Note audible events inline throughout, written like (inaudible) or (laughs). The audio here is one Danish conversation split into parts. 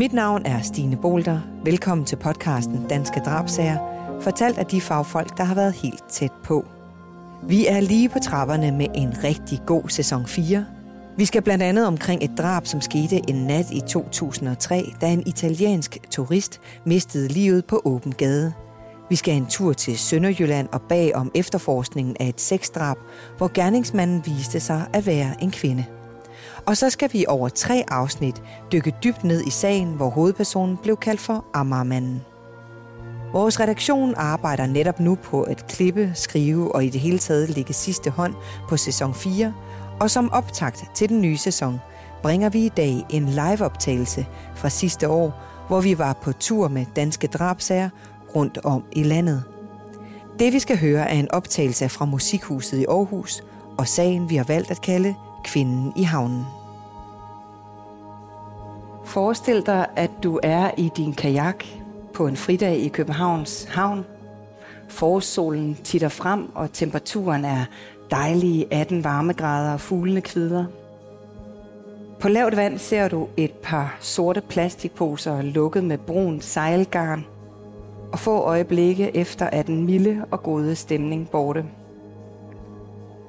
Mit navn er Stine Bolter. Velkommen til podcasten Danske Drabsager, fortalt af de fagfolk, der har været helt tæt på. Vi er lige på trapperne med en rigtig god sæson 4. Vi skal blandt andet omkring et drab, som skete en nat i 2003, da en italiensk turist mistede livet på åben gade. Vi skal en tur til Sønderjylland og bag om efterforskningen af et sexdrab, hvor gerningsmanden viste sig at være en kvinde. Og så skal vi over tre afsnit dykke dybt ned i sagen, hvor hovedpersonen blev kaldt for Amagermanden. Vores redaktion arbejder netop nu på at klippe, skrive og i det hele taget lægge sidste hånd på sæson 4, og som optakt til den nye sæson bringer vi i dag en liveoptagelse fra sidste år, hvor vi var på tur med danske drabsager rundt om i landet. Det vi skal høre er en optagelse fra Musikhuset i Aarhus, og sagen vi har valgt at kalde Kvinden i havnen. Forestil dig, at du er i din kajak på en fridag i Københavns havn. Forårssolen titter frem, og temperaturen er dejlige 18 varmegrader og fuglene kvider. På lavt vand ser du et par sorte plastikposer lukket med brun sejlgarn, og få øjeblikke efter er den milde og gode stemning borte.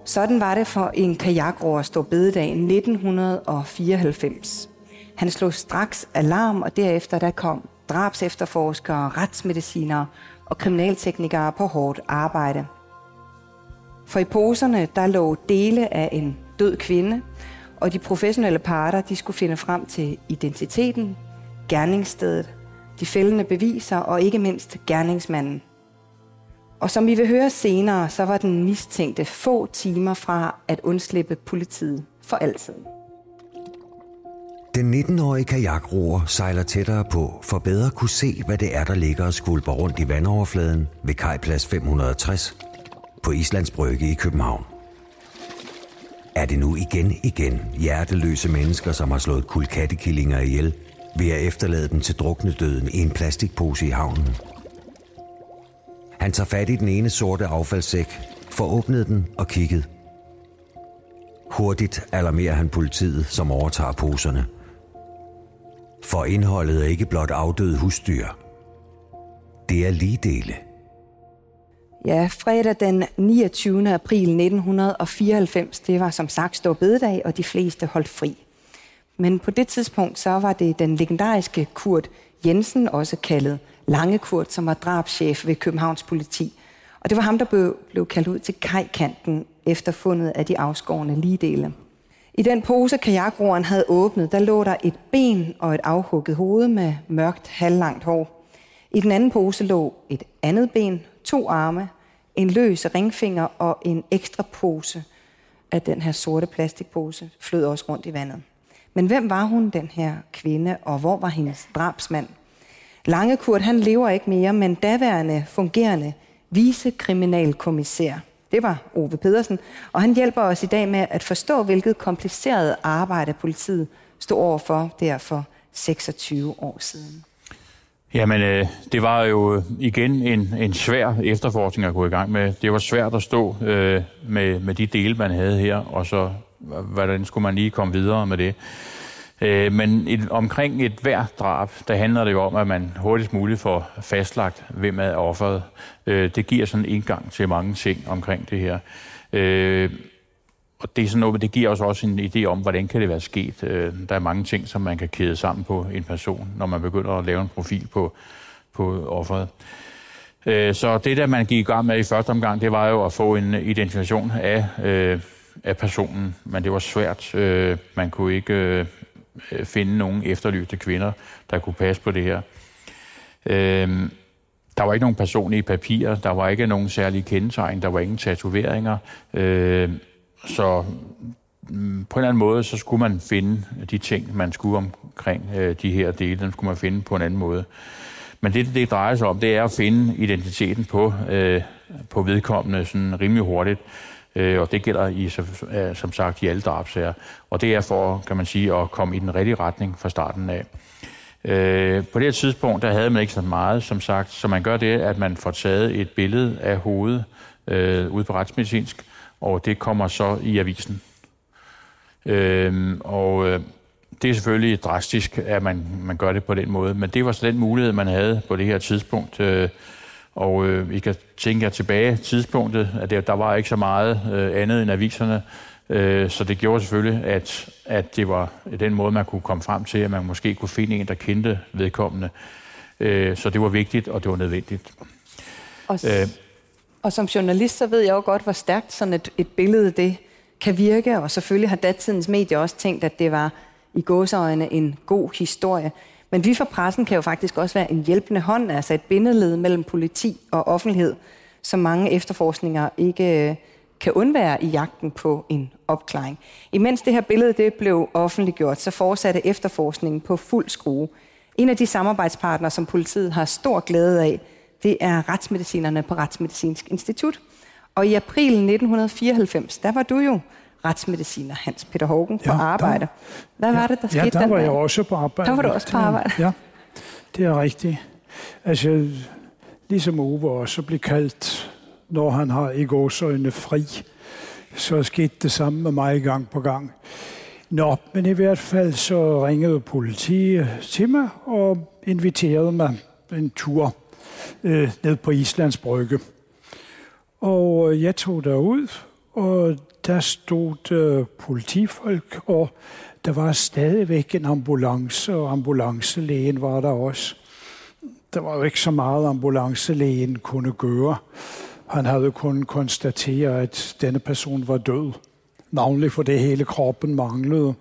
Sådan var det for en kajakroer stå bededag 1994. Han slog straks alarm, og derefter der kom drabsefterforskere, retsmedicinere og kriminalteknikere på hårdt arbejde. For i poserne der lå dele af en død kvinde, og de professionelle parter de skulle finde frem til identiteten, gerningsstedet, de fældende beviser og ikke mindst gerningsmanden. Og som vi vil høre senere, så var den mistænkte få timer fra at undslippe politiet for altid. Den 19-årige kajakroer sejler tættere på for bedre at kunne se, hvad det er, der ligger og skvulper rundt i vandoverfladen ved kajplads 560 på Islands Brygge i København. Er det nu igen igen hjerteløse mennesker, som har slået kulkattekillinger ihjel ved at efterlade dem til druknedøden i en plastikpose i havnen? Han tager fat i den ene sorte affaldssæk, får åbnet den og kigget. Hurtigt alarmerer han politiet, som overtager poserne – for indholdet er ikke blot afdøde husdyr. Det er ligedele. Ja, fredag den 29. april 1994, det var som sagt stor bededag, og de fleste holdt fri. Men på det tidspunkt, så var det den legendariske Kurt Jensen, også kaldet Langekurt, som var drabschef ved Københavns politi. Og det var ham, der blev, blev kaldt ud til kajkanten efter fundet af de afskårende ligedele. I den pose, kajakroeren havde åbnet, der lå der et ben og et afhugget hoved med mørkt, halvlangt hår. I den anden pose lå et andet ben, to arme, en løs ringfinger og en ekstra pose af den her sorte plastikpose flød også rundt i vandet. Men hvem var hun, den her kvinde, og hvor var hendes drabsmand? Langekurt, han lever ikke mere, men daværende fungerende vicekriminalkommissær det var Ove Pedersen, og han hjælper os i dag med at forstå, hvilket kompliceret arbejde politiet stod overfor der for 26 år siden. Jamen, øh, det var jo øh, igen en, en svær efterforskning at gå i gang med. Det var svært at stå øh, med, med de dele, man havde her, og så hvordan skulle man lige komme videre med det. Øh, men et, omkring et hver drab, der handler det jo om, at man hurtigst muligt får fastlagt, hvem er offeret. Øh, det giver sådan en indgang til mange ting omkring det her. Øh, og det er sådan noget, det giver os også en idé om, hvordan kan det være sket. Øh, der er mange ting, som man kan kæde sammen på en person, når man begynder at lave en profil på, på offeret. Øh, så det, der man gik i gang med i første omgang, det var jo at få en identifikation af, øh, af personen, men det var svært. Øh, man kunne ikke øh, Øh, finde nogle efterlyste kvinder, der kunne passe på det her. Øhm, der var ikke nogen personlige papirer, der var ikke nogen særlige kendetegn, der var ingen tatoveringer. Øhm, så mm, på en eller anden måde, så skulle man finde de ting, man skulle omkring øh, de her dele, dem skulle man finde på en anden måde. Men det, det drejer sig om, det er at finde identiteten på, øh, på vedkommende sådan rimelig hurtigt. Øh, og det gælder i, som øh, sagt i alle drabsager. Og det er for, kan man sige, at komme i den rigtige retning fra starten af. Øh, på det her tidspunkt, der havde man ikke så meget, som sagt, så man gør det, at man får taget et billede af hovedet øh, ude på retsmedicinsk, og det kommer så i avisen. Øh, og øh, det er selvfølgelig drastisk, at man, man gør det på den måde, men det var så den mulighed, man havde på det her tidspunkt. Øh, og øh, I kan tænke jer tilbage tidspunktet, at det, der var ikke så meget øh, andet end aviserne, øh, så det gjorde selvfølgelig, at, at det var den måde, man kunne komme frem til, at man måske kunne finde en, der kendte vedkommende. Øh, så det var vigtigt, og det var nødvendigt. Og, øh, og som journalist, så ved jeg jo godt, hvor stærkt sådan et, et billede det kan virke, og selvfølgelig har datidens medier også tænkt, at det var i gåseøjne en god historie. Men vi fra pressen kan jo faktisk også være en hjælpende hånd, altså et bindeled mellem politi og offentlighed, som mange efterforskninger ikke øh, kan undvære i jagten på en opklaring. Imens det her billede det blev offentliggjort, så fortsatte efterforskningen på fuld skrue. En af de samarbejdspartnere, som politiet har stor glæde af, det er retsmedicinerne på Retsmedicinsk Institut. Og i april 1994, der var du jo retsmediciner Hans Peter Hågen på ja, arbejde. Hvad var det, der skete Ja, der den var jeg også på arbejde. Der var du også på arbejde. Ja, det er rigtigt. Altså, ligesom Ove også blev kaldt, når han har i gåsøjne fri, så skete det samme med mig gang på gang. Nå, men i hvert fald så ringede politiet til mig og inviterede mig en tur øh, ned på Islands Brygge. Og jeg tog derud, og der stod øh, politifolk, og der var stadigvæk en ambulance, og ambulancelægen var der også. Der var jo ikke så meget, ambulancelægen kunne gøre. Han havde kun konstateret, at denne person var død. Navnlig for det hele kroppen manglede.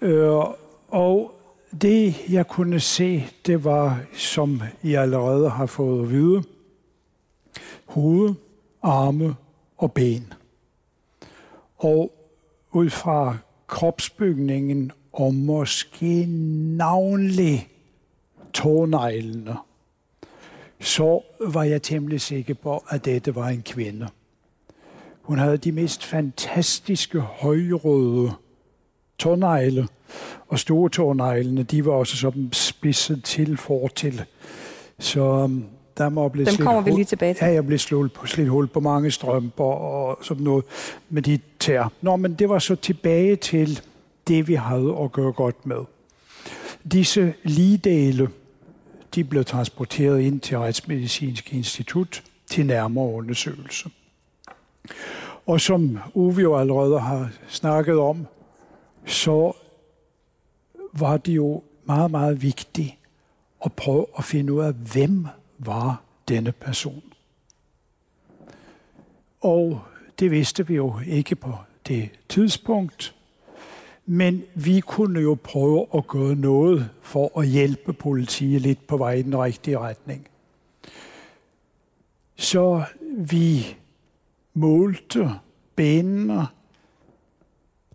Øh, og det, jeg kunne se, det var, som I allerede har fået at vide, hoved, arme og ben. Og ud fra kropsbygningen og måske navnlig tårneglene, så var jeg temmelig sikker på, at dette var en kvinde. Hun havde de mest fantastiske højrøde tårnegle, og store tårneglene, de var også sådan spidset til fortil. Så øhm, der må blive Dem kommer vi lige tilbage til. Ja, jeg blev slået på, slidt hul på mange strømper og sådan noget med de tær. Nå, men det var så tilbage til det, vi havde at gøre godt med. Disse ligedele, de blev transporteret ind til Retsmedicinsk Institut til nærmere undersøgelse. Og som Uwe jo allerede har snakket om, så var det jo meget, meget vigtigt at prøve at finde ud af, hvem var denne person. Og det vidste vi jo ikke på det tidspunkt, men vi kunne jo prøve at gøre noget for at hjælpe politiet lidt på vej i den rigtige retning. Så vi målte benene.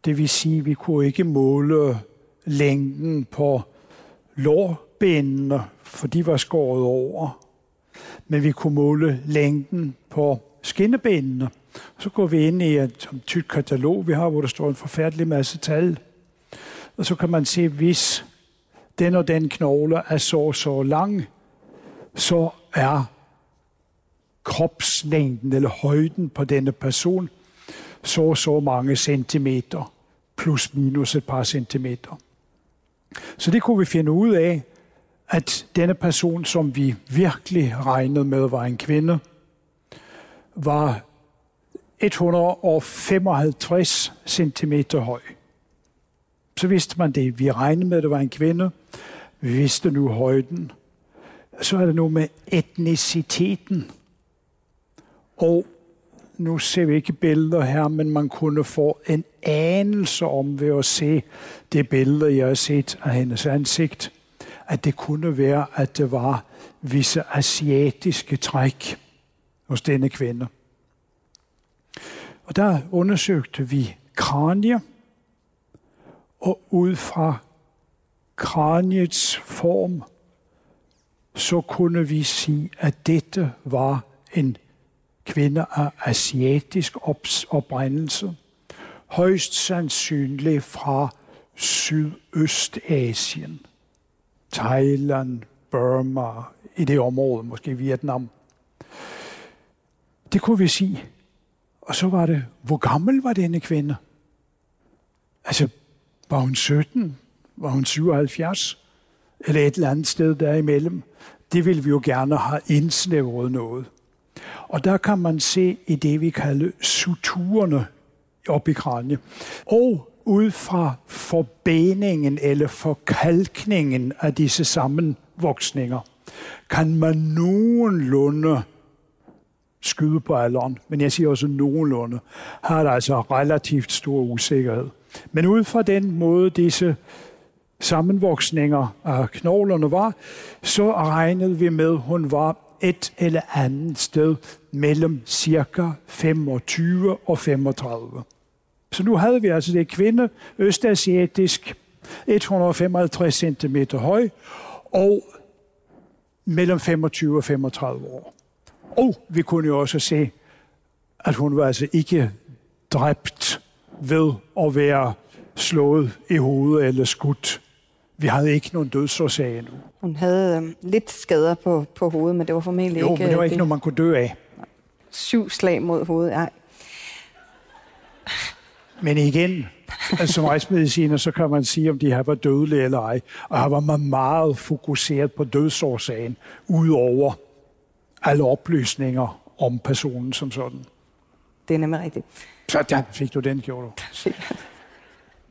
Det vil sige, at vi kunne ikke måle længden på lårbenene, for de var skåret over. Men vi kunne måle længden på skinnebenene. Så går vi ind i et tykt katalog, vi har, hvor der står en forfærdelig masse tal. Og så kan man se, hvis den og den knogle er så så lang, så er kropslængden eller højden på denne person så så mange centimeter, plus minus et par centimeter. Så det kunne vi finde ud af, at denne person, som vi virkelig regnede med var en kvinde, var 155 cm høj. Så vidste man det. Vi regnede med, at det var en kvinde. Vi vidste nu højden. Så er det nu med etniciteten. Og nu ser vi ikke billeder her, men man kunne få en anelse om ved at se det billede, jeg har set af hendes ansigt, at det kunne være, at det var visse asiatiske træk hos denne kvinde. Og der undersøgte vi kranier, og ud fra kraniets form, så kunne vi sige, at dette var en kvinde af asiatisk oprindelse, højst sandsynligt fra Sydøstasien, Thailand, Burma, i det område, måske Vietnam. Det kunne vi sige. Og så var det, hvor gammel var denne kvinde? Altså, Var hun 17? Var hun 77? Eller et eller andet sted derimellem? Det ville vi jo gerne have indsnævret noget. Og der kan man se i det, vi kalder suturerne op i kranje. Og ud fra forbeningen eller forkalkningen af disse sammenvoksninger, kan man nogenlunde skyde på alderen, men jeg siger også nogenlunde, har der altså relativt stor usikkerhed. Men ud fra den måde, disse sammenvoksninger af knoglerne var, så regnede vi med, at hun var et eller andet sted mellem cirka 25 og 35. Så nu havde vi altså det kvinde, østasiatisk, 155 cm høj, og mellem 25 og 35 år. Og vi kunne jo også se, at hun var altså ikke dræbt ved at være slået i hovedet eller skudt. Vi havde ikke nogen dødsårsag endnu. Hun havde øh, lidt skader på, på hovedet, men det var formentlig jo, ikke... men det var øh, ikke noget, man kunne dø af. Syv slag mod hovedet, ej. Men igen, (laughs) som retsmediciner, så kan man sige, om de her var dødelige eller ej. Og her var man meget fokuseret på dødsårsagen, udover alle oplysninger om personen som sådan. Det er nemlig rigtigt. Så der fik du den, gjorde du. (laughs)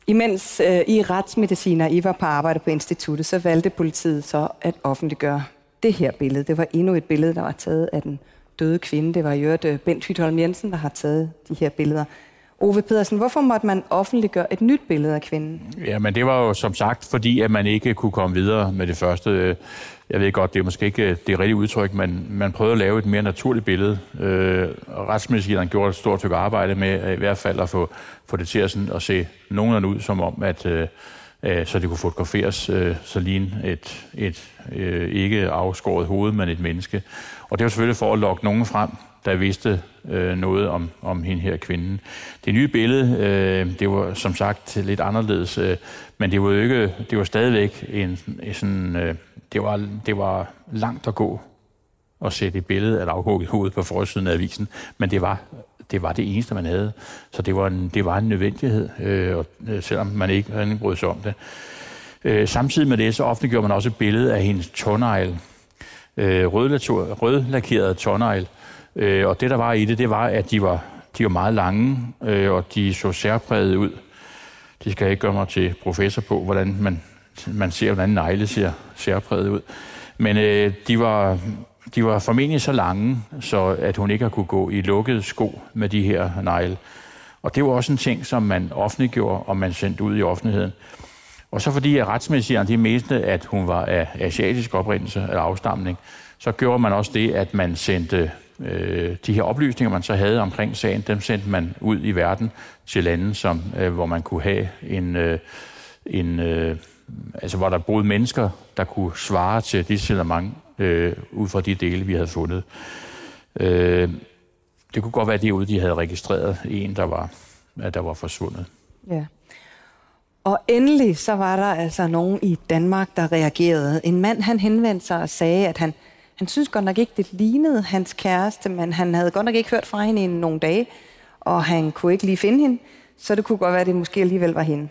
Imens øh, I retsmediciner I var på arbejde på instituttet, så valgte politiet så at offentliggøre det her billede. Det var endnu et billede, der var taget af den døde kvinde. Det var i øvrigt øh, Bent Hytholm Jensen, der har taget de her billeder. Ove Pedersen, hvorfor måtte man offentliggøre et nyt billede af kvinden? Ja, men det var jo som sagt, fordi at man ikke kunne komme videre med det første. Jeg ved godt, det er måske ikke øh, det rigtige udtryk, men man prøvede at lave et mere naturligt billede. Øh, retsmedicineren gjorde et stort stykke arbejde med øh, i hvert fald at få, få det til at, sådan, at se nogenlunde ud, som om, at øh, øh så det kunne fotograferes øh, så lige et, et øh, ikke afskåret hoved, men et menneske. Og det var selvfølgelig for at lokke nogen frem, der vidste øh, noget om, om hende her kvinde. Det nye billede, øh, det var som sagt lidt anderledes, øh, men det var jo ikke, det var stadigvæk en, en sådan, øh, det, var, det var langt at gå at sætte et billede af et afhugget hoved på forsiden af avisen, men det var det var det eneste, man havde. Så det var en, det var en nødvendighed, øh, og, øh, selvom man ikke havde brød sig om det. Øh, samtidig med det, så offentliggjorde man også et billede af hendes tårnegl. Øh, rødlakeret tårnegl. Øh, og det, der var i det, det var, at de var, de var meget lange, øh, og de så særpræget ud. Det skal jeg ikke gøre mig til professor på, hvordan man, man ser, hvordan negle ser særpræget ud. Men øh, de, var, de var formentlig så lange, så at hun ikke har kunne gå i lukkede sko med de her negle. Og det var også en ting, som man offentliggjorde, og man sendte ud i offentligheden. Og så fordi retsmedicinerne retsmedicineren de meste, at hun var af asiatisk oprindelse eller afstamning, så gjorde man også det, at man sendte øh, de her oplysninger, man så havde omkring sagen, dem sendte man ud i verden til lande, som, øh, hvor man kunne have en, øh, en øh, altså hvor der boede mennesker, der kunne svare til de signalement øh, ud fra de dele, vi havde fundet. Øh, det kunne godt være derude, de havde registreret en, der var, at der var forsvundet. Ja. Og endelig så var der altså nogen i Danmark, der reagerede. En mand, han henvendte sig og sagde, at han, han synes godt nok ikke, det lignede hans kæreste, men han havde godt nok ikke hørt fra hende i nogle dage, og han kunne ikke lige finde hende, så det kunne godt være, at det måske alligevel var hende.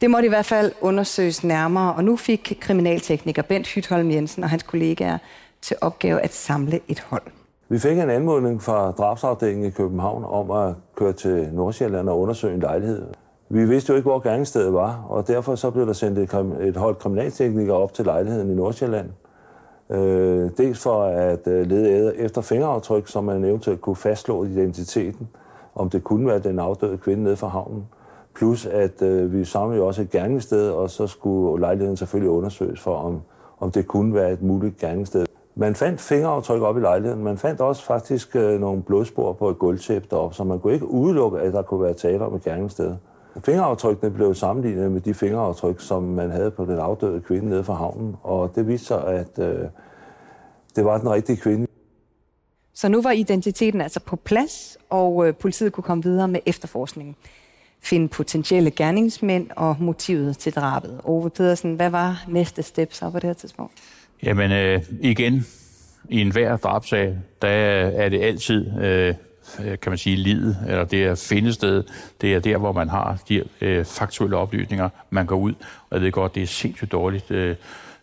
Det måtte i hvert fald undersøges nærmere, og nu fik kriminaltekniker Bent Hytholm Jensen og hans kollegaer til opgave at samle et hold. Vi fik en anmodning fra drabsafdelingen i København om at køre til Nordsjælland og undersøge en lejlighed. Vi vidste jo ikke, hvor gerningsstedet var, og derfor så blev der sendt et, et hold kriminalteknikere op til lejligheden i Nordsjælland. Øh, dels for at øh, lede efter fingeraftryk, så man eventuelt kunne fastslå identiteten, om det kunne være den afdøde kvinde nede fra havnen. Plus at øh, vi samlede jo også et gerningssted, og så skulle lejligheden selvfølgelig undersøges for, om, om det kunne være et muligt gerningssted. Man fandt fingeraftryk op i lejligheden. Man fandt også faktisk øh, nogle blodspor på et gulvtæppe deroppe, så man kunne ikke udelukke, at der kunne være tale om et gerningssted. Fingeraftrykkene blev sammenlignet med de fingeraftryk, som man havde på den afdøde kvinde nede fra havnen, og det viste sig, at øh, det var den rigtige kvinde. Så nu var identiteten altså på plads, og øh, politiet kunne komme videre med efterforskningen. Finde potentielle gerningsmænd og motivet til drabet. Ove Pedersen, hvad var næste step så på det her tidspunkt? Jamen øh, igen, i enhver drabsag, der er det altid øh, Øh, kan man sige, livet, eller det er findested. Det er der, hvor man har de øh, faktuelle oplysninger, man går ud. Og jeg ved godt, det er sindssygt dårligt øh,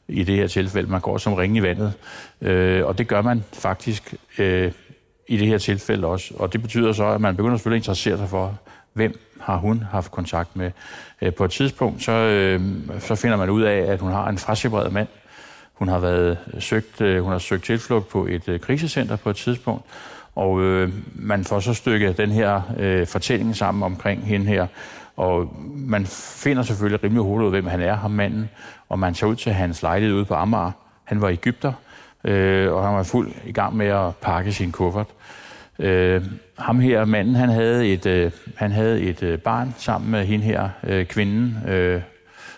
i det her tilfælde. Man går som ringe i vandet. Øh, og det gør man faktisk øh, i det her tilfælde også. Og det betyder så, at man begynder selvfølgelig at interessere sig for, hvem har hun haft kontakt med. Øh, på et tidspunkt, så, øh, så finder man ud af, at hun har en frasepareret mand. Hun har været søgt, øh, hun har søgt tilflugt på et øh, krisecenter på et tidspunkt, og øh, man får så stykket den her øh, fortælling sammen omkring hende her. Og man finder selvfølgelig rimelig hurtigt ud, hvem han er, ham manden. Og man tager ud til hans lejlighed ude på Amager. Han var Ægypter, øh, og han var fuld i gang med at pakke sin kuffert. Øh, ham her, manden, han havde et, øh, han havde et øh, barn sammen med hende her, øh, kvinden, øh,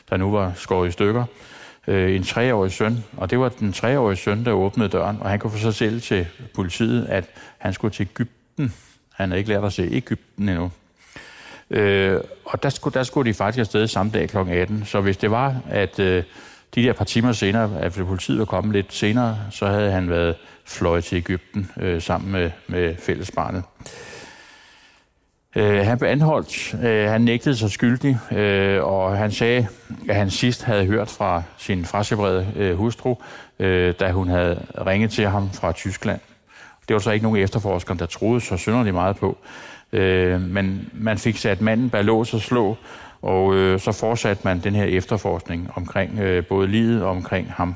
der nu var skåret i stykker. Øh, en treårig søn, og det var den treårige søn, der åbnede døren, og han kunne få sig selv til politiet, at han skulle til Ægypten. Han havde ikke lært at se Ægypten endnu. Øh, og der skulle, der skulle de faktisk afsted samme dag kl. 18. Så hvis det var, at øh, de der par timer senere, at politiet var kommet lidt senere, så havde han været fløjet til Ægypten øh, sammen med, med fællesbarnet. Øh, han blev anholdt. Øh, han nægtede sig skyldig, øh, og han sagde, at han sidst havde hørt fra sin frasebrede øh, hustru, øh, da hun havde ringet til ham fra Tyskland. Det var så ikke nogen efterforskere, der troede så synderligt meget på. Øh, men man fik sat manden bag lås og slå, og øh, så fortsatte man den her efterforskning omkring øh, både livet og omkring ham.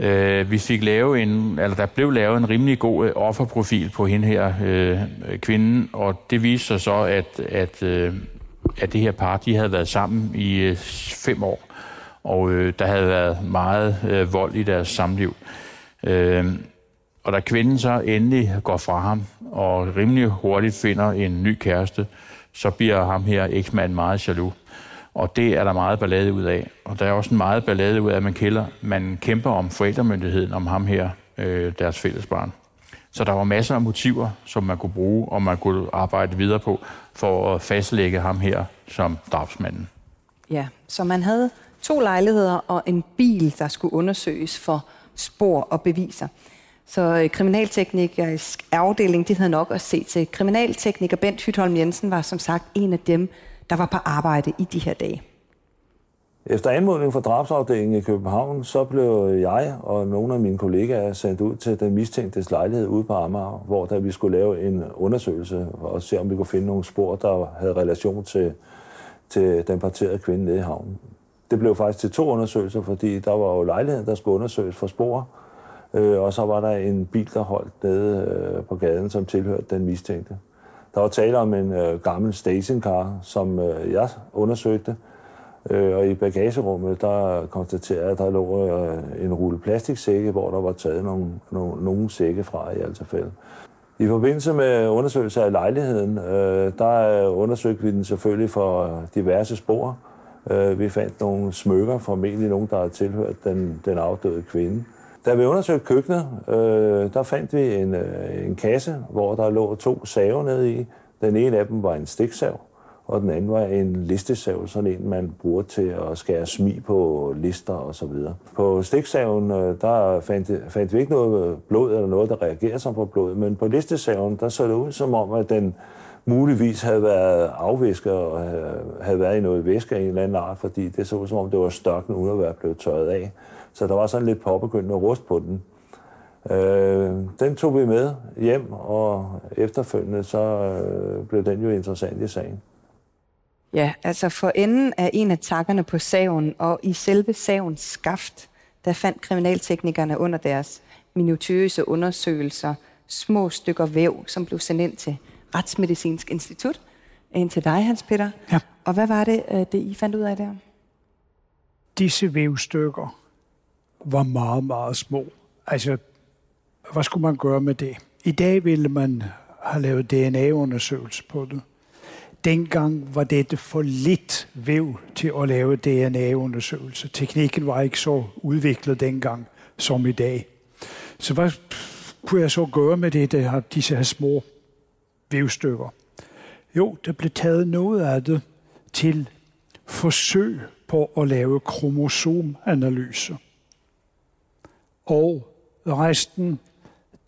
Øh, vi fik lavet en, eller der blev lavet en rimelig god øh, offerprofil på hende her øh, kvinden, og det viste sig så, at, at, øh, at det her par, de havde været sammen i øh, fem år, og øh, der havde været meget øh, vold i deres samliv. Øh, og da kvinden så endelig går fra ham, og rimelig hurtigt finder en ny kæreste, så bliver ham her eksmand meget jaloux. Og det er der meget ballade ud af. Og der er også en meget ballade ud af, at man, kælder, man kæmper om forældremyndigheden, om ham her, øh, deres fælles barn. Så der var masser af motiver, som man kunne bruge, og man kunne arbejde videre på, for at fastlægge ham her som drabsmanden. Ja, så man havde to lejligheder og en bil, der skulle undersøges for spor og beviser. Så øh, kriminalteknikers afdeling, de havde nok at se til. Kriminaltekniker Bent Hytholm Jensen var som sagt en af dem, der var på arbejde i de her dage. Efter anmodning fra drabsafdelingen i København, så blev jeg og nogle af mine kollegaer sendt ud til den mistænktes lejlighed ude på Amager, hvor der vi skulle lave en undersøgelse og se, om vi kunne finde nogle spor, der havde relation til, til den parterede kvinde nede i havnen. Det blev faktisk til to undersøgelser, fordi der var jo lejligheden, der skulle undersøges for spor, øh, og så var der en bil, der holdt nede øh, på gaden, som tilhørte den mistænkte. Der var tale om en øh, gammel stationcar, som øh, jeg undersøgte. Øh, og i bagagerummet, der konstaterede jeg, at der lå øh, en rulle plastiksække, hvor der var taget nogle, nogle, nogle sække fra i alt tilfælde. I forbindelse med undersøgelse af lejligheden, øh, der øh, undersøgte vi den selvfølgelig for øh, diverse spor. Øh, vi fandt nogle smykker, formentlig nogen, der har tilhørt den, den afdøde kvinde. Da vi undersøgte køkkenet, øh, der fandt vi en, øh, en kasse, hvor der lå to saver nede i. Den ene af dem var en stiksav, og den anden var en listesav, sådan en, man bruger til at skære smi på lister og så videre. På stiksaven, øh, der fandt, fandt vi ikke noget blod eller noget, der reagerer som på blod, men på listesaven, der så det ud som om, at den muligvis havde været afvisket og havde været i noget væske af en eller anden art, fordi det så ud som om, det var størken uden at være blevet tørret af. Så der var sådan lidt påbegyndende rust på den. Øh, den tog vi med hjem, og efterfølgende så øh, blev den jo interessant i sagen. Ja, altså for enden af en af takkerne på saven, og i selve savens skaft, der fandt kriminalteknikerne under deres minutiøse undersøgelser små stykker væv, som blev sendt ind til Retsmedicinsk Institut. Ind til dig, Hans Peter. Ja. Og hvad var det, øh, det I fandt ud af der? Disse vævstykker var meget, meget små. Altså, hvad skulle man gøre med det? I dag ville man have lavet DNA-undersøgelse på det. Dengang var det for lidt væv til at lave DNA-undersøgelse. Teknikken var ikke så udviklet dengang som i dag. Så hvad kunne jeg så gøre med det, der har disse her små vævstykker? Jo, der blev taget noget af det til forsøg på at lave kromosomanalyser. Og resten,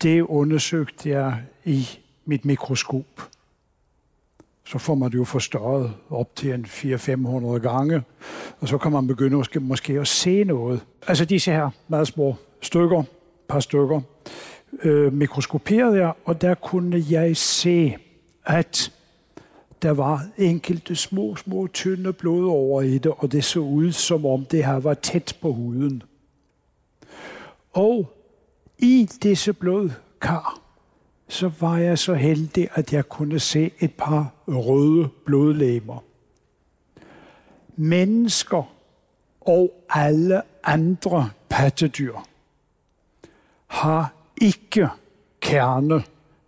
det undersøgte jeg i mit mikroskop. Så får man det jo forstørret op til en 400-500 gange, og så kan man begynde måske, måske at se noget. Altså disse her meget små stykker, par stykker, øh, mikroskoperede jeg, og der kunne jeg se, at der var enkelte små, små, tynde blod over i det, og det så ud, som om det her var tæt på huden. Og i disse blodkar, så var jeg så heldig, at jeg kunne se et par røde blodlegemer. Mennesker og alle andre pattedyr har ikke kerne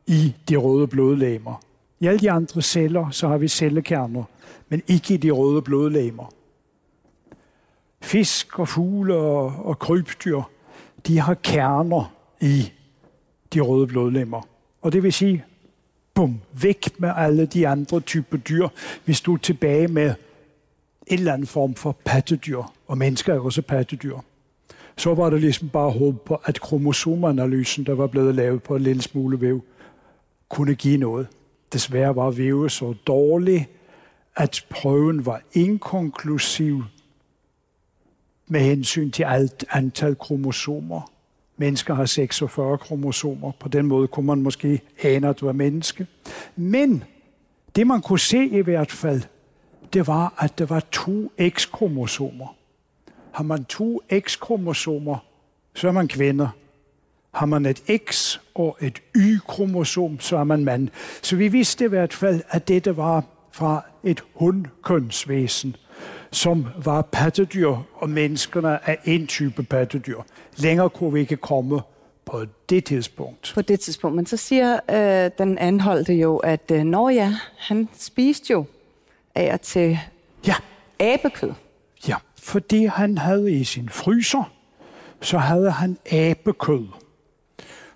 i de røde blodlemmer. I alle de andre celler, så har vi cellekerner, men ikke i de røde blodlemmer. Fisk og fugle og, og krybdyr, de har kerner i de røde blodlemmer. Og det vil sige, bum, væk med alle de andre typer dyr. Vi stod tilbage med en eller anden form for pattedyr, og mennesker er også pattedyr. Så var det ligesom bare håb på, at kromosomanalysen, der var blevet lavet på en lille smule væv, kunne give noget. Desværre var vævet så dårlig, at prøven var inkonklusiv med hensyn til alt antal kromosomer. Mennesker har 46 kromosomer. På den måde kunne man måske ane, at du var menneske. Men det man kunne se i hvert fald, det var, at der var to X-kromosomer. Har man to X-kromosomer, så er man kvinder. Har man et X og et Y-kromosom, så er man mand. Så vi vidste i hvert fald, at dette var fra et hundkønsvæsen som var pattedyr, og menneskerne er en type pattedyr. Længere kunne vi ikke komme på det tidspunkt. På det tidspunkt. Men så siger øh, den anholdte jo, at øh, når ja, han spiste jo af og til ja. abekød. Ja, fordi han havde i sin fryser, så havde han abekød.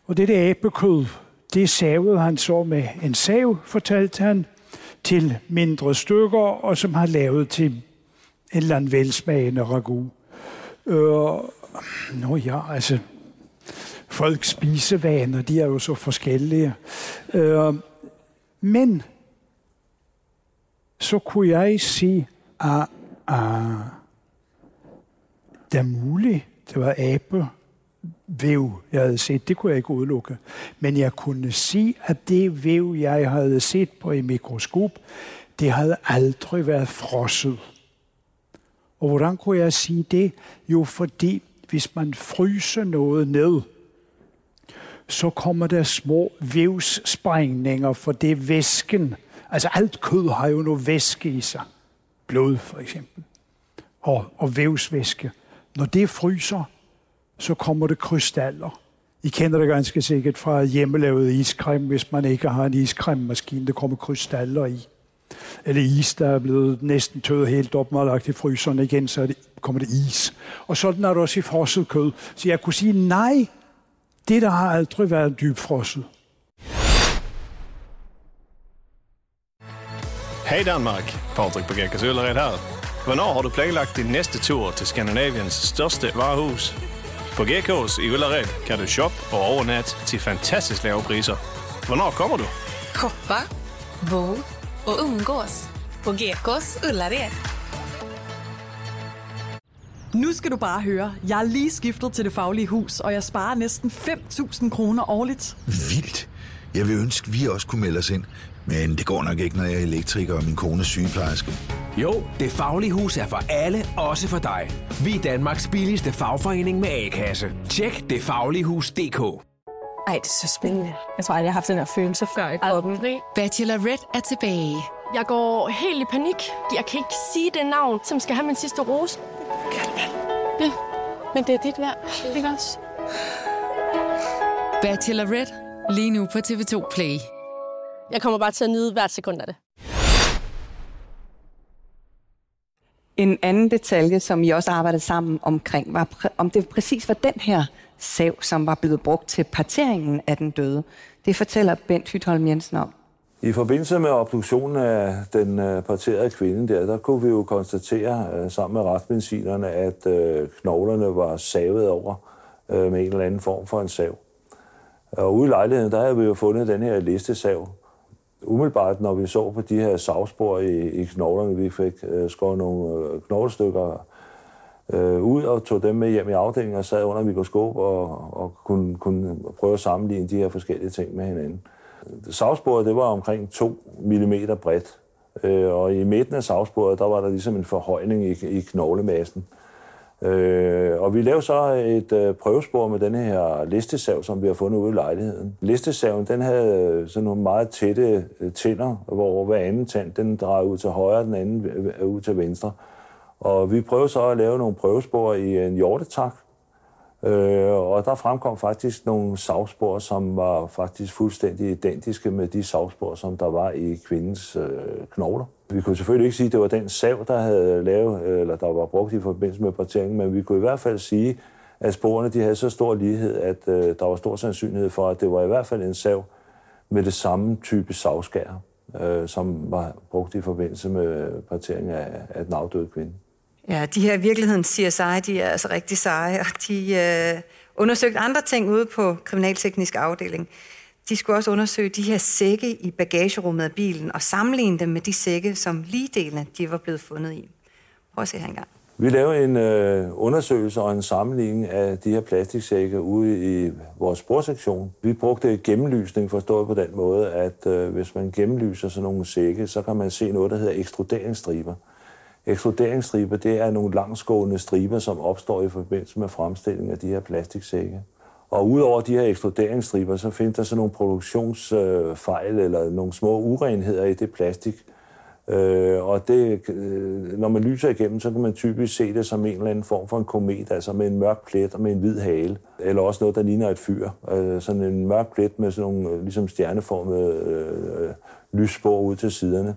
Og det der abekød, det savede han så med en sav, fortalte han, til mindre stykker, og som han lavet til en eller anden velsmagende ragu. Øh, nå ja, altså, folks spisevaner, de er jo så forskellige. Øh, men så kunne jeg sige, ah, ah, at, at det er muligt, det var abe, væv, jeg havde set, det kunne jeg ikke udelukke. Men jeg kunne sige, at det væv, jeg havde set på i mikroskop, det havde aldrig været frosset. Og hvordan kunne jeg sige det? Jo, fordi hvis man fryser noget ned, så kommer der små vævssprængninger, for det er væsken. Altså alt kød har jo noget væske i sig. Blod for eksempel. Og, og vævsvæske. Når det fryser, så kommer det krystaller. I kender det ganske sikkert fra hjemmelavet iskrem, hvis man ikke har en iskremmaskine, der kommer krystaller i eller is, der er blevet næsten tøet helt op, og lagt i fryseren igen, så det, kommer det is. Og sådan er det også i frosset kød. Så jeg kunne sige, nej, det der har aldrig været dybfrosset. Hej Danmark, Patrick på Gækkers Øllered her. Hvornår har du planlagt din næste tur til Skandinaviens største varehus? På Gekås i Ullared kan du shoppe og overnatte til fantastisk lave priser. Hvornår kommer du? Shoppa, bo och umgås på Gekås Ullared. Nu skal du bare høre. Jeg er lige skiftet til det faglige hus, og jeg sparer næsten 5.000 kroner årligt. Vildt. Jeg vil ønske, vi også kunne melde os ind. Men det går nok ikke, når jeg er elektriker og min kone er sygeplejerske. Jo, det faglige hus er for alle, også for dig. Vi er Danmarks billigste fagforening med A-kasse. Tjek detfagligehus.dk ej, det er så spændende. Jeg tror aldrig, jeg har haft den her følelse før i kroppen. Bachelorette er tilbage. Jeg går helt i panik. Jeg kan ikke sige det navn, som skal have min sidste rose. Ja, men det er dit værd. Ikke også? Bachelorette. Lige nu på TV2 Play. Jeg kommer bare til at nyde hvert sekund af det. En anden detalje, som I også arbejdede sammen omkring, var om det præcis var den her sav, som var blevet brugt til parteringen af den døde. Det fortæller Bent Hytholm Jensen om. I forbindelse med obduktionen af den øh, parterede kvinde der, der kunne vi jo konstatere øh, sammen med retsmedicinerne, at øh, knoglerne var savet over med en eller anden form for en sav. Og ude i lejligheden, der havde vi jo fundet den her listesav. Umiddelbart, når vi så på de her savspor i, i knoglerne, vi fik øh, skåret nogle knoglestykker øh, ud og tog dem med hjem i afdelingen og sad under mikroskop og, og kunne, kunne prøve at sammenligne de her forskellige ting med hinanden. Savsporet det var omkring 2 mm bredt, øh, og i midten af savsporet der var der ligesom en forhøjning i, i knoglemassen. Øh, og vi lavede så et øh, prøvespor med den her listesav, som vi har fundet ude i lejligheden. Listesaven, den havde øh, sådan nogle meget tætte øh, tænder, hvor hver anden tand, den drejede ud til højre, den anden øh, ud til venstre. Og vi prøvede så at lave nogle prøvespor i en hjortetak, øh, og der fremkom faktisk nogle savspor, som var faktisk fuldstændig identiske med de savspor, som der var i kvindens øh, knogler. Vi kunne selvfølgelig ikke sige, at det var den sav, der havde lavet, eller der var brugt i forbindelse med parteringen, men vi kunne i hvert fald sige, at sporene de havde så stor lighed, at øh, der var stor sandsynlighed for, at det var i hvert fald en sav med det samme type savskær, øh, som var brugt i forbindelse med partering af, af den afdøde kvinde. Ja, de her i virkeligheden CSI, de er altså rigtig seje, og de øh, undersøgte andre ting ude på kriminalteknisk afdeling. De skulle også undersøge de her sække i bagagerummet af bilen og sammenligne dem med de sække, som ligedelene de var blevet fundet i. Prøv at se her engang. Vi lavede en øh, undersøgelse og en sammenligning af de her plastiksække ude i vores sporsektion. Vi brugte gennemlysning forstået på den måde, at øh, hvis man gennemlyser sådan nogle sække, så kan man se noget, der hedder ekstruderingsstriber. Ekskluderingsstriber, det er nogle langsgående striber, som opstår i forbindelse med fremstilling af de her plastiksække. Og udover de her eksploderingsstriber, så findes der så nogle produktionsfejl øh, eller nogle små urenheder i det plastik. Øh, og det, øh, når man lyser igennem, så kan man typisk se det som en eller anden form for en komet, altså med en mørk plet og med en hvid hale. Eller også noget, der ligner et fyr. Sådan en mørk plet med sådan nogle ligesom stjerneformede øh, lysspor ud til siderne.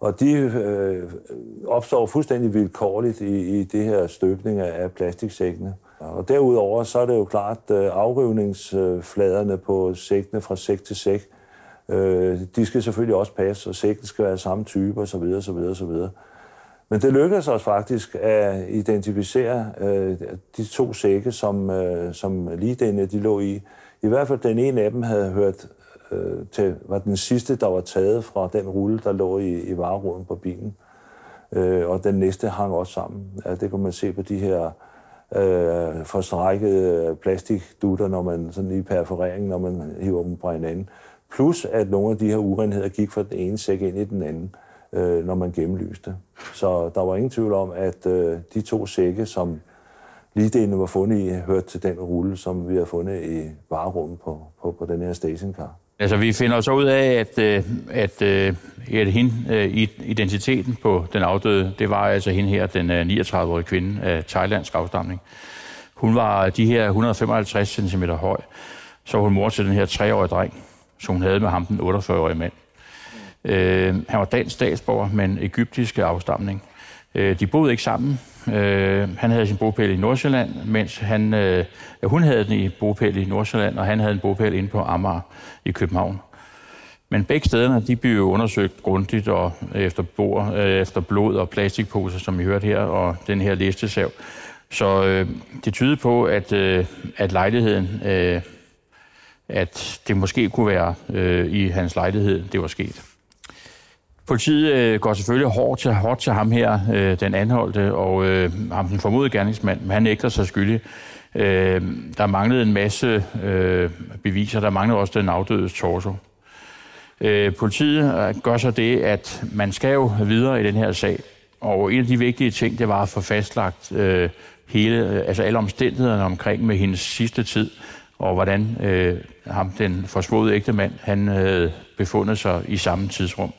Og de øh, opstår fuldstændig vilkårligt i, i det her støbning af plastiksækkene. Og derudover så er det jo klart, at afrivningsfladerne på sækkene fra sæk til sæk, øh, de skal selvfølgelig også passe, og sækken skal være samme type osv. osv., osv. Men det lykkedes os faktisk at identificere øh, de to sække, som, øh, som lige denne de lå i. I hvert fald den ene af dem havde hørt øh, til, var den sidste, der var taget fra den rulle, der lå i, i vareruden på bilen. Øh, og den næste hang også sammen. Ja, det kunne man se på de her øh, forstrækkede plastikdutter, når man sådan i perforeringen, når man hiver dem fra hinanden. Plus at nogle af de her urenheder gik fra den ene sæk ind i den anden, øh, når man gennemlyste. Så der var ingen tvivl om, at øh, de to sække, som lige var fundet i, hørte til den rulle, som vi har fundet i varerummet på, på, på den her stationcar. Altså, vi finder så ud af, at, øh, at, øh, at hende, øh, identiteten på den afdøde, det var altså hende her, den 39-årige kvinde af thailandsk afstamning. Hun var de her 155 cm høj. Så var hun mor til den her 3-årige dreng, som hun havde med ham, den 48-årige mand. Øh, han var dansk statsborger, men egyptisk afstamning. Øh, de boede ikke sammen. Øh, han havde sin bopæl i Nordsjælland, mens han, øh, hun havde den i bopæl i Nordsjælland, og han havde en bopæl inde på Amager i København. Men begge stederne, de blev undersøgt grundigt og efter, bord, øh, efter blod og plastikposer, som I hørte her, og den her listesav. Så øh, det tyder på, at, øh, at lejligheden, øh, at det måske kunne være øh, i hans lejlighed, det var sket. Politiet øh, går selvfølgelig hårdt til, hårdt til ham her, øh, den anholdte, og øh, ham den formodede gerningsmand, men han nægter sig skyldig. Øh, der manglede en masse øh, beviser, der manglede også den afdødes torso. Øh, politiet øh, gør så det, at man skal jo videre i den her sag, og en af de vigtige ting, det var at få fastlagt øh, hele, øh, altså alle omstændighederne omkring med hendes sidste tid, og hvordan øh, ham, den forsvåede ægte mand, han havde befundet sig i samme tidsrum.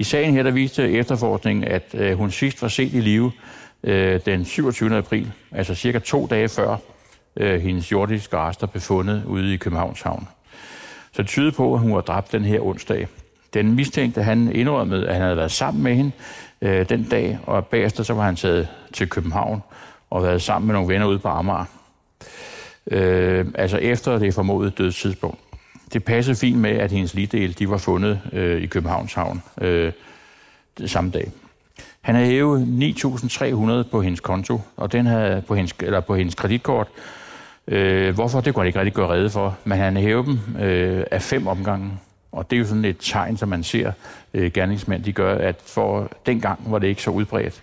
I sagen her, der viste efterforskningen, at øh, hun sidst var set i live øh, den 27. april, altså cirka to dage før øh, hendes jordiske rester blev fundet ude i Københavns Havn. Så det tyder på, at hun var dræbt den her onsdag. Den mistænkte, han indrømmede, at han havde været sammen med hende øh, den dag, og bagefter så var han taget til København og været sammen med nogle venner ude på Amager. Øh, altså efter det formodede dødstidspunkt det passede fint med, at hendes ligdel de var fundet øh, i Københavns Havn øh, samme dag. Han havde hævet 9.300 på hendes konto, og den havde på hendes, eller på hendes kreditkort, Øh, hvorfor, det kunne han ikke rigtig gøre rede for, men han hævede dem øh, af fem omgange. Og det er jo sådan et tegn, som man ser øh, gerningsmænd, de gør, at for dengang var det ikke så udbredt.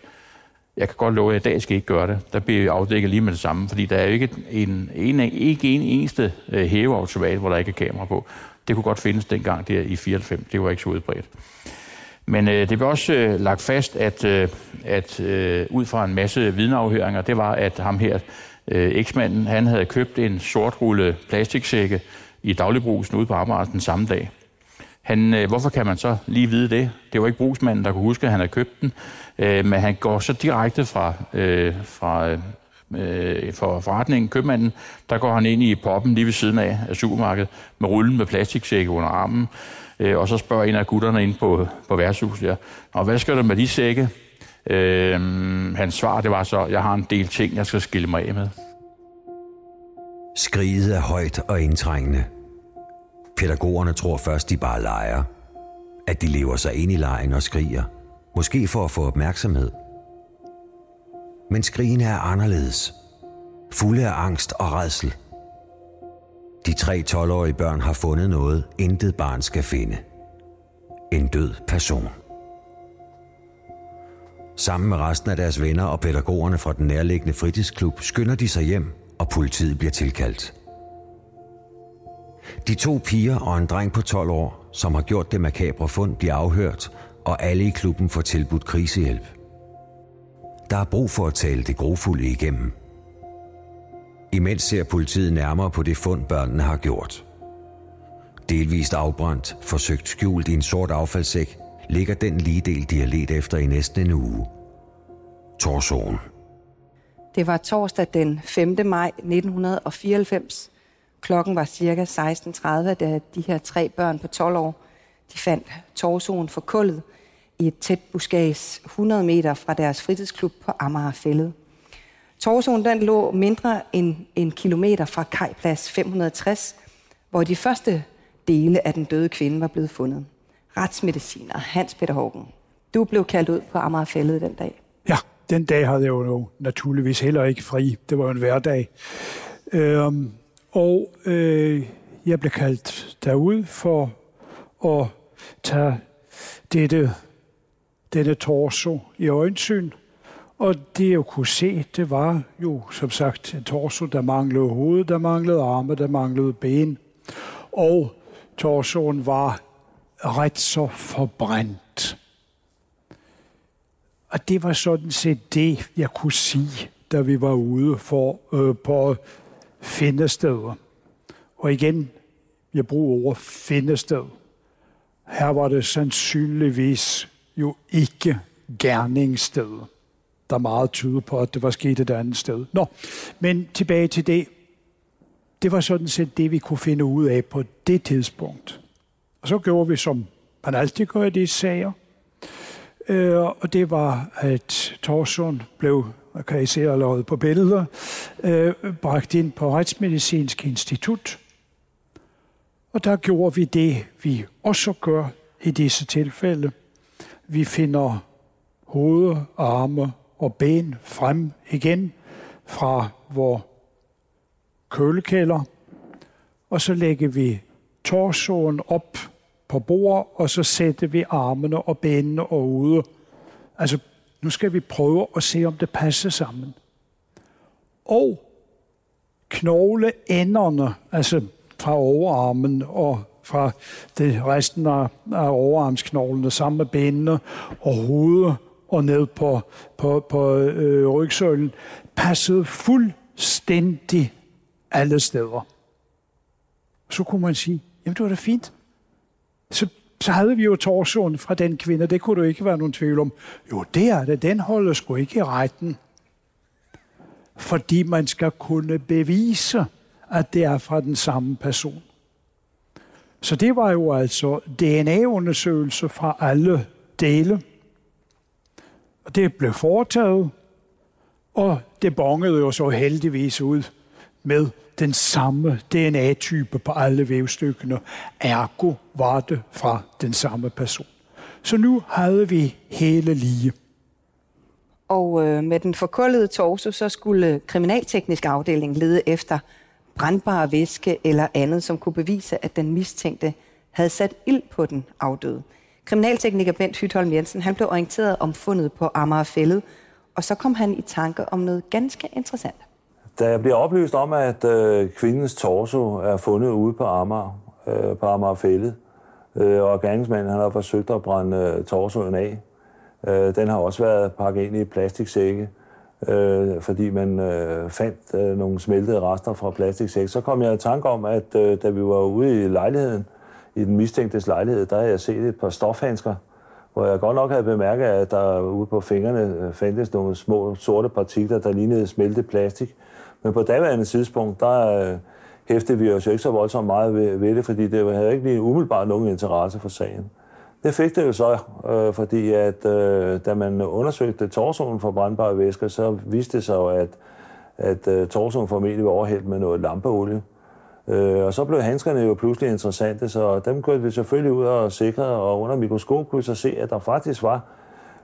Jeg kan godt love, at i dag skal ikke gøre det. Der bliver afdækket lige med det samme, fordi der er jo ikke en, en, ikke en eneste øh, hæveautomat, hvor der ikke er kamera på. Det kunne godt findes dengang der i 94. Det var ikke så udbredt. Men øh, det blev også øh, lagt fast, at, øh, at øh, ud fra en masse vidneafhøringer, det var, at ham her, øh, eksmanden, han havde købt en sort rulle plastiksække i dagligbrusen ude på Amager den samme dag. Han, øh, hvorfor kan man så lige vide det? Det var ikke brugsmanden, der kunne huske, at han havde købt den. Øh, men han går så direkte fra, øh, fra øh, for forretningen, købmanden, der går han ind i poppen lige ved siden af, af supermarkedet med rullen med plastiksække under armen. Øh, og så spørger en af gutterne ind på, på værtshuset, ja, og hvad skal du med de sække? Øh, hans svar, det var så, jeg har en del ting, jeg skal skille mig af med. Skriget er højt og indtrængende. Pædagogerne tror først, de bare leger. At de lever sig ind i lejen og skriger. Måske for at få opmærksomhed. Men skrigene er anderledes. Fulde af angst og redsel. De tre 12-årige børn har fundet noget, intet barn skal finde. En død person. Sammen med resten af deres venner og pædagogerne fra den nærliggende fritidsklub skynder de sig hjem, og politiet bliver tilkaldt. De to piger og en dreng på 12 år, som har gjort det makabre fund, bliver afhørt, og alle i klubben får tilbudt krisehjælp. Der er brug for at tale det grofulde igennem. Imens ser politiet nærmere på det fund, børnene har gjort. Delvist afbrændt, forsøgt skjult i en sort affaldssæk, ligger den lige del, de har let efter i næsten en uge. Torsoen. Det var torsdag den 5. maj 1994. Klokken var cirka 16.30, da de her tre børn på 12 år de fandt torsoen kullet i et tæt buskads 100 meter fra deres fritidsklub på Amagerfællet. Torsoen den lå mindre end en kilometer fra kajplads 560, hvor de første dele af den døde kvinde var blevet fundet. Retsmediciner Hans Peter Hågen. Du blev kaldt ud på Amagerfællet den dag. Ja, den dag havde jeg jo naturligvis heller ikke fri. Det var jo en hverdag. Øhm, og øh, jeg blev kaldt derud for at tage dette, denne torso i øjensyn. Og det jeg kunne se, det var jo som sagt en torso, der manglede hoved, der manglede arme, der manglede ben. Og torsoen var ret så forbrændt. Og det var sådan set det, jeg kunne sige, da vi var ude for, øh, på findesteder. Og igen, jeg bruger ordet findested. Her var det sandsynligvis jo ikke gerningssted. Der er meget tyder på, at det var sket et andet sted. Nå, men tilbage til det. Det var sådan set det, vi kunne finde ud af på det tidspunkt. Og så gjorde vi, som man altid gør i de sager. Øh, og det var, at Torsund blev, kan I se allerede på billeder, øh, bragt ind på Retsmedicinsk Institut. Og der gjorde vi det, vi også gør i disse tilfælde. Vi finder hoved, arme og ben frem igen fra vores kølekælder, og så lægger vi torsoen op på bord, og så sætter vi armene og benene og ude. Altså, nu skal vi prøve at se, om det passer sammen. Og knogleenderne, altså fra overarmen og fra det resten af, af overarmsknoglene sammen med benene og hovedet og ned på, på, på øh, rygsøjlen, passede fuldstændig alle steder. Så kunne man sige, jamen det var da fint. Så, så havde vi jo torsoen fra den kvinde, det kunne du ikke være nogen tvivl om. Jo, det er det, den holder sgu ikke i retten. Fordi man skal kunne bevise, at det er fra den samme person. Så det var jo altså DNA-undersøgelse fra alle dele. Og det blev foretaget, og det bongede jo så heldigvis ud med den samme DNA-type på alle vævstykkerne. Ergo var det fra den samme person. Så nu havde vi hele lige. Og øh, med den forkullede torso, så skulle kriminalteknisk afdeling lede efter brandbare væske eller andet, som kunne bevise, at den mistænkte havde sat ild på den afdøde. Kriminaltekniker Bent Hytholm Jensen han blev orienteret om fundet på Amagerfællet, og så kom han i tanke om noget ganske interessant. Da jeg bliver oplyst om, at øh, kvindens torso er fundet ude på Amager, øh, på Amagerfældet, øh, og gerningsmanden han har forsøgt at brænde øh, torsoen af, øh, den har også været pakket ind i plastiksække, øh, fordi man øh, fandt øh, nogle smeltede rester fra plastiksække. Så kom jeg i tanke om, at øh, da vi var ude i lejligheden, i den mistænktes lejlighed, der havde jeg set et par stofhandsker, hvor jeg godt nok havde bemærket, at der ude på fingrene øh, fandtes nogle små sorte partikler, der lignede smeltet plastik. Men på daværende tidspunkt, der øh, hæftede vi os jo ikke så voldsomt meget ved, ved det, fordi det havde ikke lige umiddelbart nogen interesse for sagen. Det fik det jo så, øh, fordi at øh, da man undersøgte torsonen for brandbare væsker, så viste det sig jo, at, at øh, torsonen formentlig var overhældt med noget lampeolie. Øh, og så blev handskerne jo pludselig interessante, så dem kørte vi selvfølgelig ud og sikrede, og under mikroskop kunne vi så se, at der faktisk var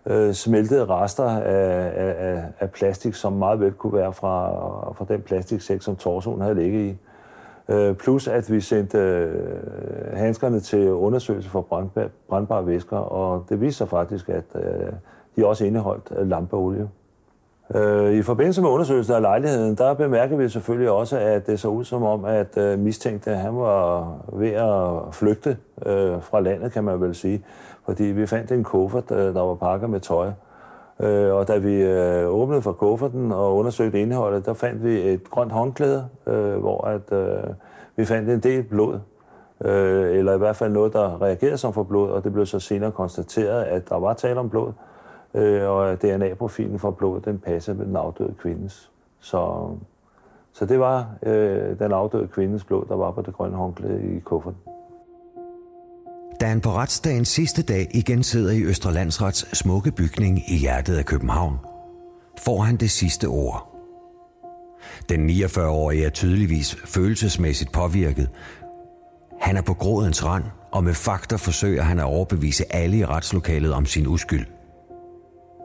øh, smeltede rester af, af, af plastik, som meget vel kunne være fra, fra den plastiksæk, som torsoen havde ligget i. Øh, plus at vi sendte øh, handskerne til undersøgelse for brandbar, brandbare væsker, og det viste sig faktisk, at øh, de også indeholdt øh, lampeolie. Øh, I forbindelse med undersøgelsen af lejligheden, der bemærker vi selvfølgelig også, at det så ud som om, at øh, mistænkte han var ved at flygte øh, fra landet, kan man vel sige. Fordi vi fandt en kuffert, øh, der var pakket med tøj. Øh, og da vi øh, åbnede for kufferten og undersøgte indholdet, der fandt vi et grønt håndklæde, hvor at, vi fandt en del blod. eller i hvert fald noget, der reagerede som for blod, og det blev så senere konstateret, at der var tale om blod øh, og DNA-profilen for blodet, den passer med den afdøde kvindes. Så, så det var øh, den afdøde kvindes blod, der var på det grønne håndklæde i kufferten. Da han på retsdagens sidste dag igen sidder i Østrelandsrets smukke bygning i hjertet af København, får han det sidste ord. Den 49-årige er tydeligvis følelsesmæssigt påvirket. Han er på grådens rand, og med fakta forsøger han at overbevise alle i retslokalet om sin uskyld.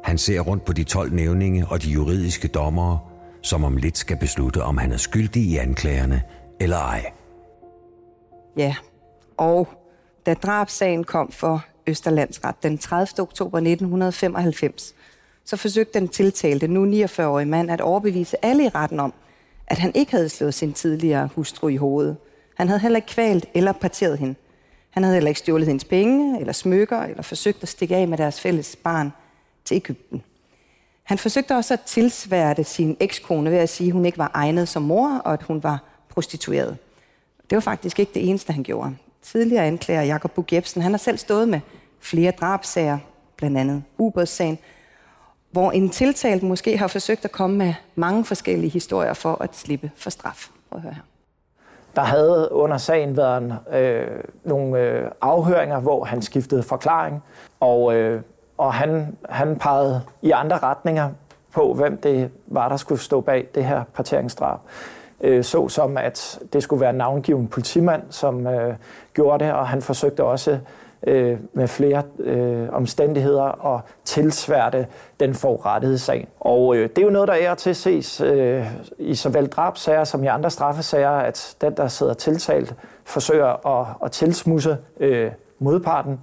Han ser rundt på de 12 nævninge og de juridiske dommere, som om lidt skal beslutte, om han er skyldig i anklagerne eller ej. Ja, og da drabsagen kom for Østerlandsret den 30. oktober 1995, så forsøgte den tiltalte, nu 49-årige mand, at overbevise alle i retten om, at han ikke havde slået sin tidligere hustru i hovedet. Han havde heller ikke kvalt eller parteret hende. Han havde heller ikke stjålet hendes penge eller smykker eller forsøgt at stikke af med deres fælles barn – til Ægypten. Han forsøgte også at tilsværte sin ekskone ved at sige, at hun ikke var egnet som mor, og at hun var prostitueret. Det var faktisk ikke det eneste, han gjorde. Tidligere anklager Jakob Bug Jebsen, han har selv stået med flere drabsager, blandt andet ubådssagen, hvor en tiltalt måske har forsøgt at komme med mange forskellige historier for at slippe for straf. Prøv at høre her. Der havde under sagen været øh, nogle øh, afhøringer, hvor han skiftede forklaring, og øh, og han, han pegede i andre retninger på, hvem det var, der skulle stå bag det her parteringsdrab. Øh, så som at det skulle være en navngiven politimand, som øh, gjorde det, og han forsøgte også øh, med flere øh, omstændigheder at tilsværte den forurettede sag. Og øh, det er jo noget, der er til ses øh, i såvel drabsager som i andre straffesager, at den, der sidder tiltalt, forsøger at, at tilsmusse øh, modparten,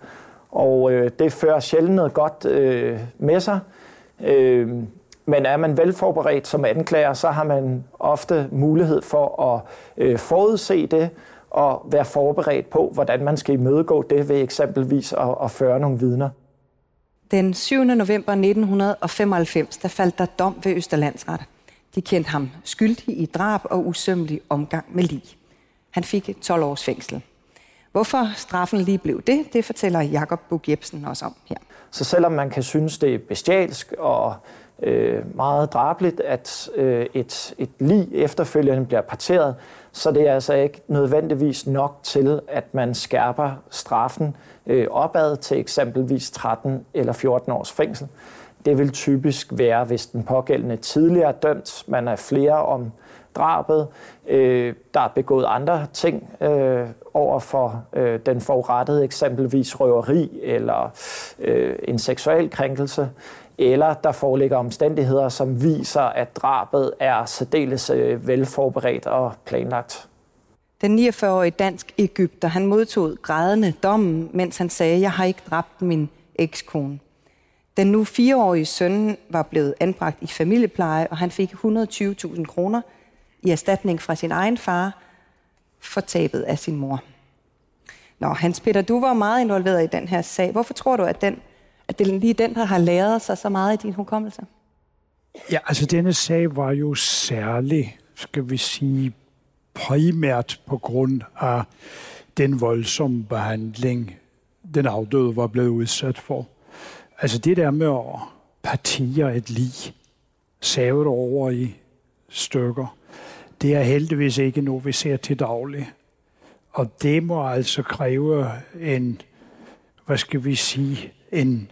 og øh, det fører sjældent noget godt øh, med sig. Øh, men er man velforberedt som anklager, så har man ofte mulighed for at øh, forudse det og være forberedt på, hvordan man skal imødegå det ved eksempelvis at, at føre nogle vidner. Den 7. november 1995, der faldt der dom ved Østerlandsret. De kendte ham skyldig i drab og usømmelig omgang med lig. Han fik 12 års fængsel. Hvorfor straffen lige blev det, det fortæller Jakob Bug Jebsen også om her. Så selvom man kan synes, det er bestialsk og øh, meget drabligt, at øh, et, et lig efterfølgende bliver parteret, så det er altså ikke nødvendigvis nok til, at man skærper straffen øh, opad til eksempelvis 13 eller 14 års fængsel. Det vil typisk være, hvis den pågældende tidligere er dømt, man er flere om drabet, øh, der er begået andre ting øh, over for øh, den forurettede, eksempelvis røveri eller øh, en seksuel krænkelse, eller der foreligger omstændigheder, som viser, at drabet er særdeles øh, velforberedt og planlagt. Den 49-årige dansk Ægypter, han modtog grædende dommen, mens han sagde, jeg har ikke dræbt min ekskone. Den nu fireårige søn var blevet anbragt i familiepleje, og han fik 120.000 kroner i erstatning fra sin egen far for tabet af sin mor. Nå, Hans Peter, du var meget involveret i den her sag. Hvorfor tror du, at, den, at det lige den, der har læret sig så meget i din hukommelse? Ja, altså denne sag var jo særlig, skal vi sige, primært på grund af den voldsomme behandling, den afdøde var blevet udsat for. Altså det der med at partere et lig, savet over i stykker, det er heldigvis ikke noget, vi ser til daglig. Og det må altså kræve en, hvad skal vi sige, en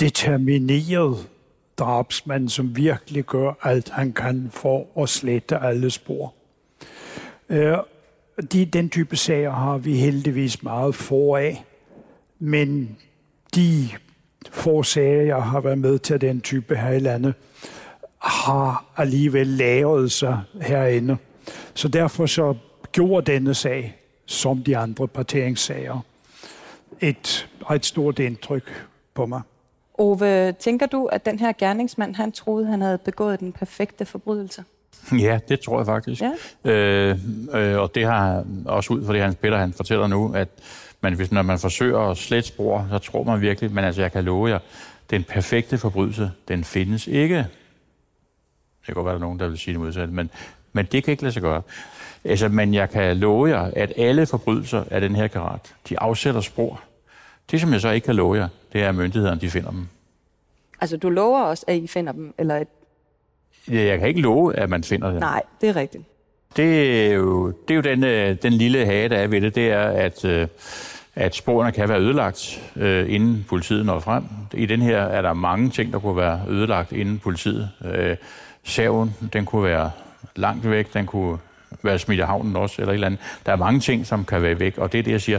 determineret drabsmand, som virkelig gør alt, han kan for at slette alle spor. Øh, de, den type sager har vi heldigvis meget få af, men de få sager, jeg har været med til den type her i landet, har alligevel lavet sig herinde. Så derfor så gjorde denne sag, som de andre parteringssager, et ret stort indtryk på mig. Ove, tænker du, at den her gerningsmand, han troede, han havde begået den perfekte forbrydelse? Ja, det tror jeg faktisk. Ja. Øh, øh, og det har også ud fra det, Hans Peter han fortæller nu, at man, hvis, når man forsøger at slette spor, så tror man virkelig, men altså jeg kan love jer, den perfekte forbrydelse, den findes ikke. Det kan godt være, der er nogen, der vil sige det modsatte, men, men det kan ikke lade sig gøre. Altså, men jeg kan love jer, at alle forbrydelser af den her karat, de afsætter spor. Det, som jeg så ikke kan love jer, det er, at myndighederne de finder dem. Altså, du lover os, at I finder dem, eller et... Ja, jeg kan ikke love, at man finder dem. Nej, det er rigtigt. Det er jo, det er jo den, øh, den lille hage, der er ved det, det er, at, øh, at sporene kan være ødelagt, øh, inden politiet når frem. I den her er der mange ting, der kunne være ødelagt, inden politiet. Saven, den kunne være langt væk, den kunne være smidt i havnen også, eller et eller andet. Der er mange ting, som kan være væk, og det er det, jeg siger.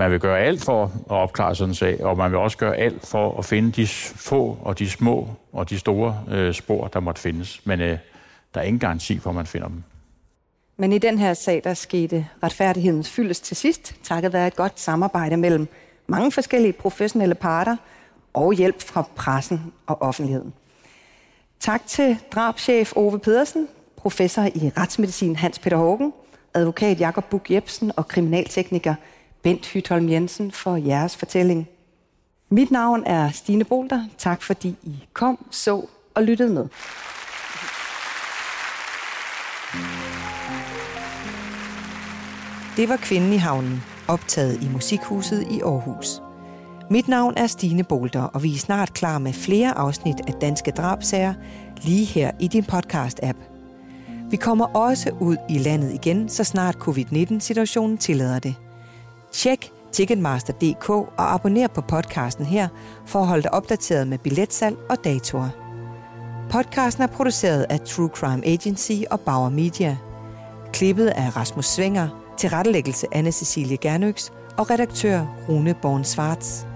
Man vil gøre alt for at opklare sådan en sag, og man vil også gøre alt for at finde de få og de små og de store øh, spor, der måtte findes. Men øh, der er ingen garanti for, at man finder dem. Men i den her sag, der skete retfærdighedens fyldes til sidst, takket være et godt samarbejde mellem mange forskellige professionelle parter og hjælp fra pressen og offentligheden. Tak til drabschef Ove Pedersen, professor i retsmedicin Hans Peter Hågen, advokat Jakob Buk Jebsen og kriminaltekniker Bent Hytholm Jensen for jeres fortælling. Mit navn er Stine Bolter. Tak fordi I kom, så og lyttede med. Det var Kvinden i havnen, optaget i Musikhuset i Aarhus. Mit navn er Stine Bolter, og vi er snart klar med flere afsnit af Danske Drabsager lige her i din podcast-app. Vi kommer også ud i landet igen, så snart covid-19-situationen tillader det. Tjek Ticketmaster.dk og abonner på podcasten her for at holde dig opdateret med billetsalg og datoer. Podcasten er produceret af True Crime Agency og Bauer Media. Klippet af Rasmus Svinger, tilrettelæggelse Anne-Cecilie Gernøks og redaktør Rune Born Svarts.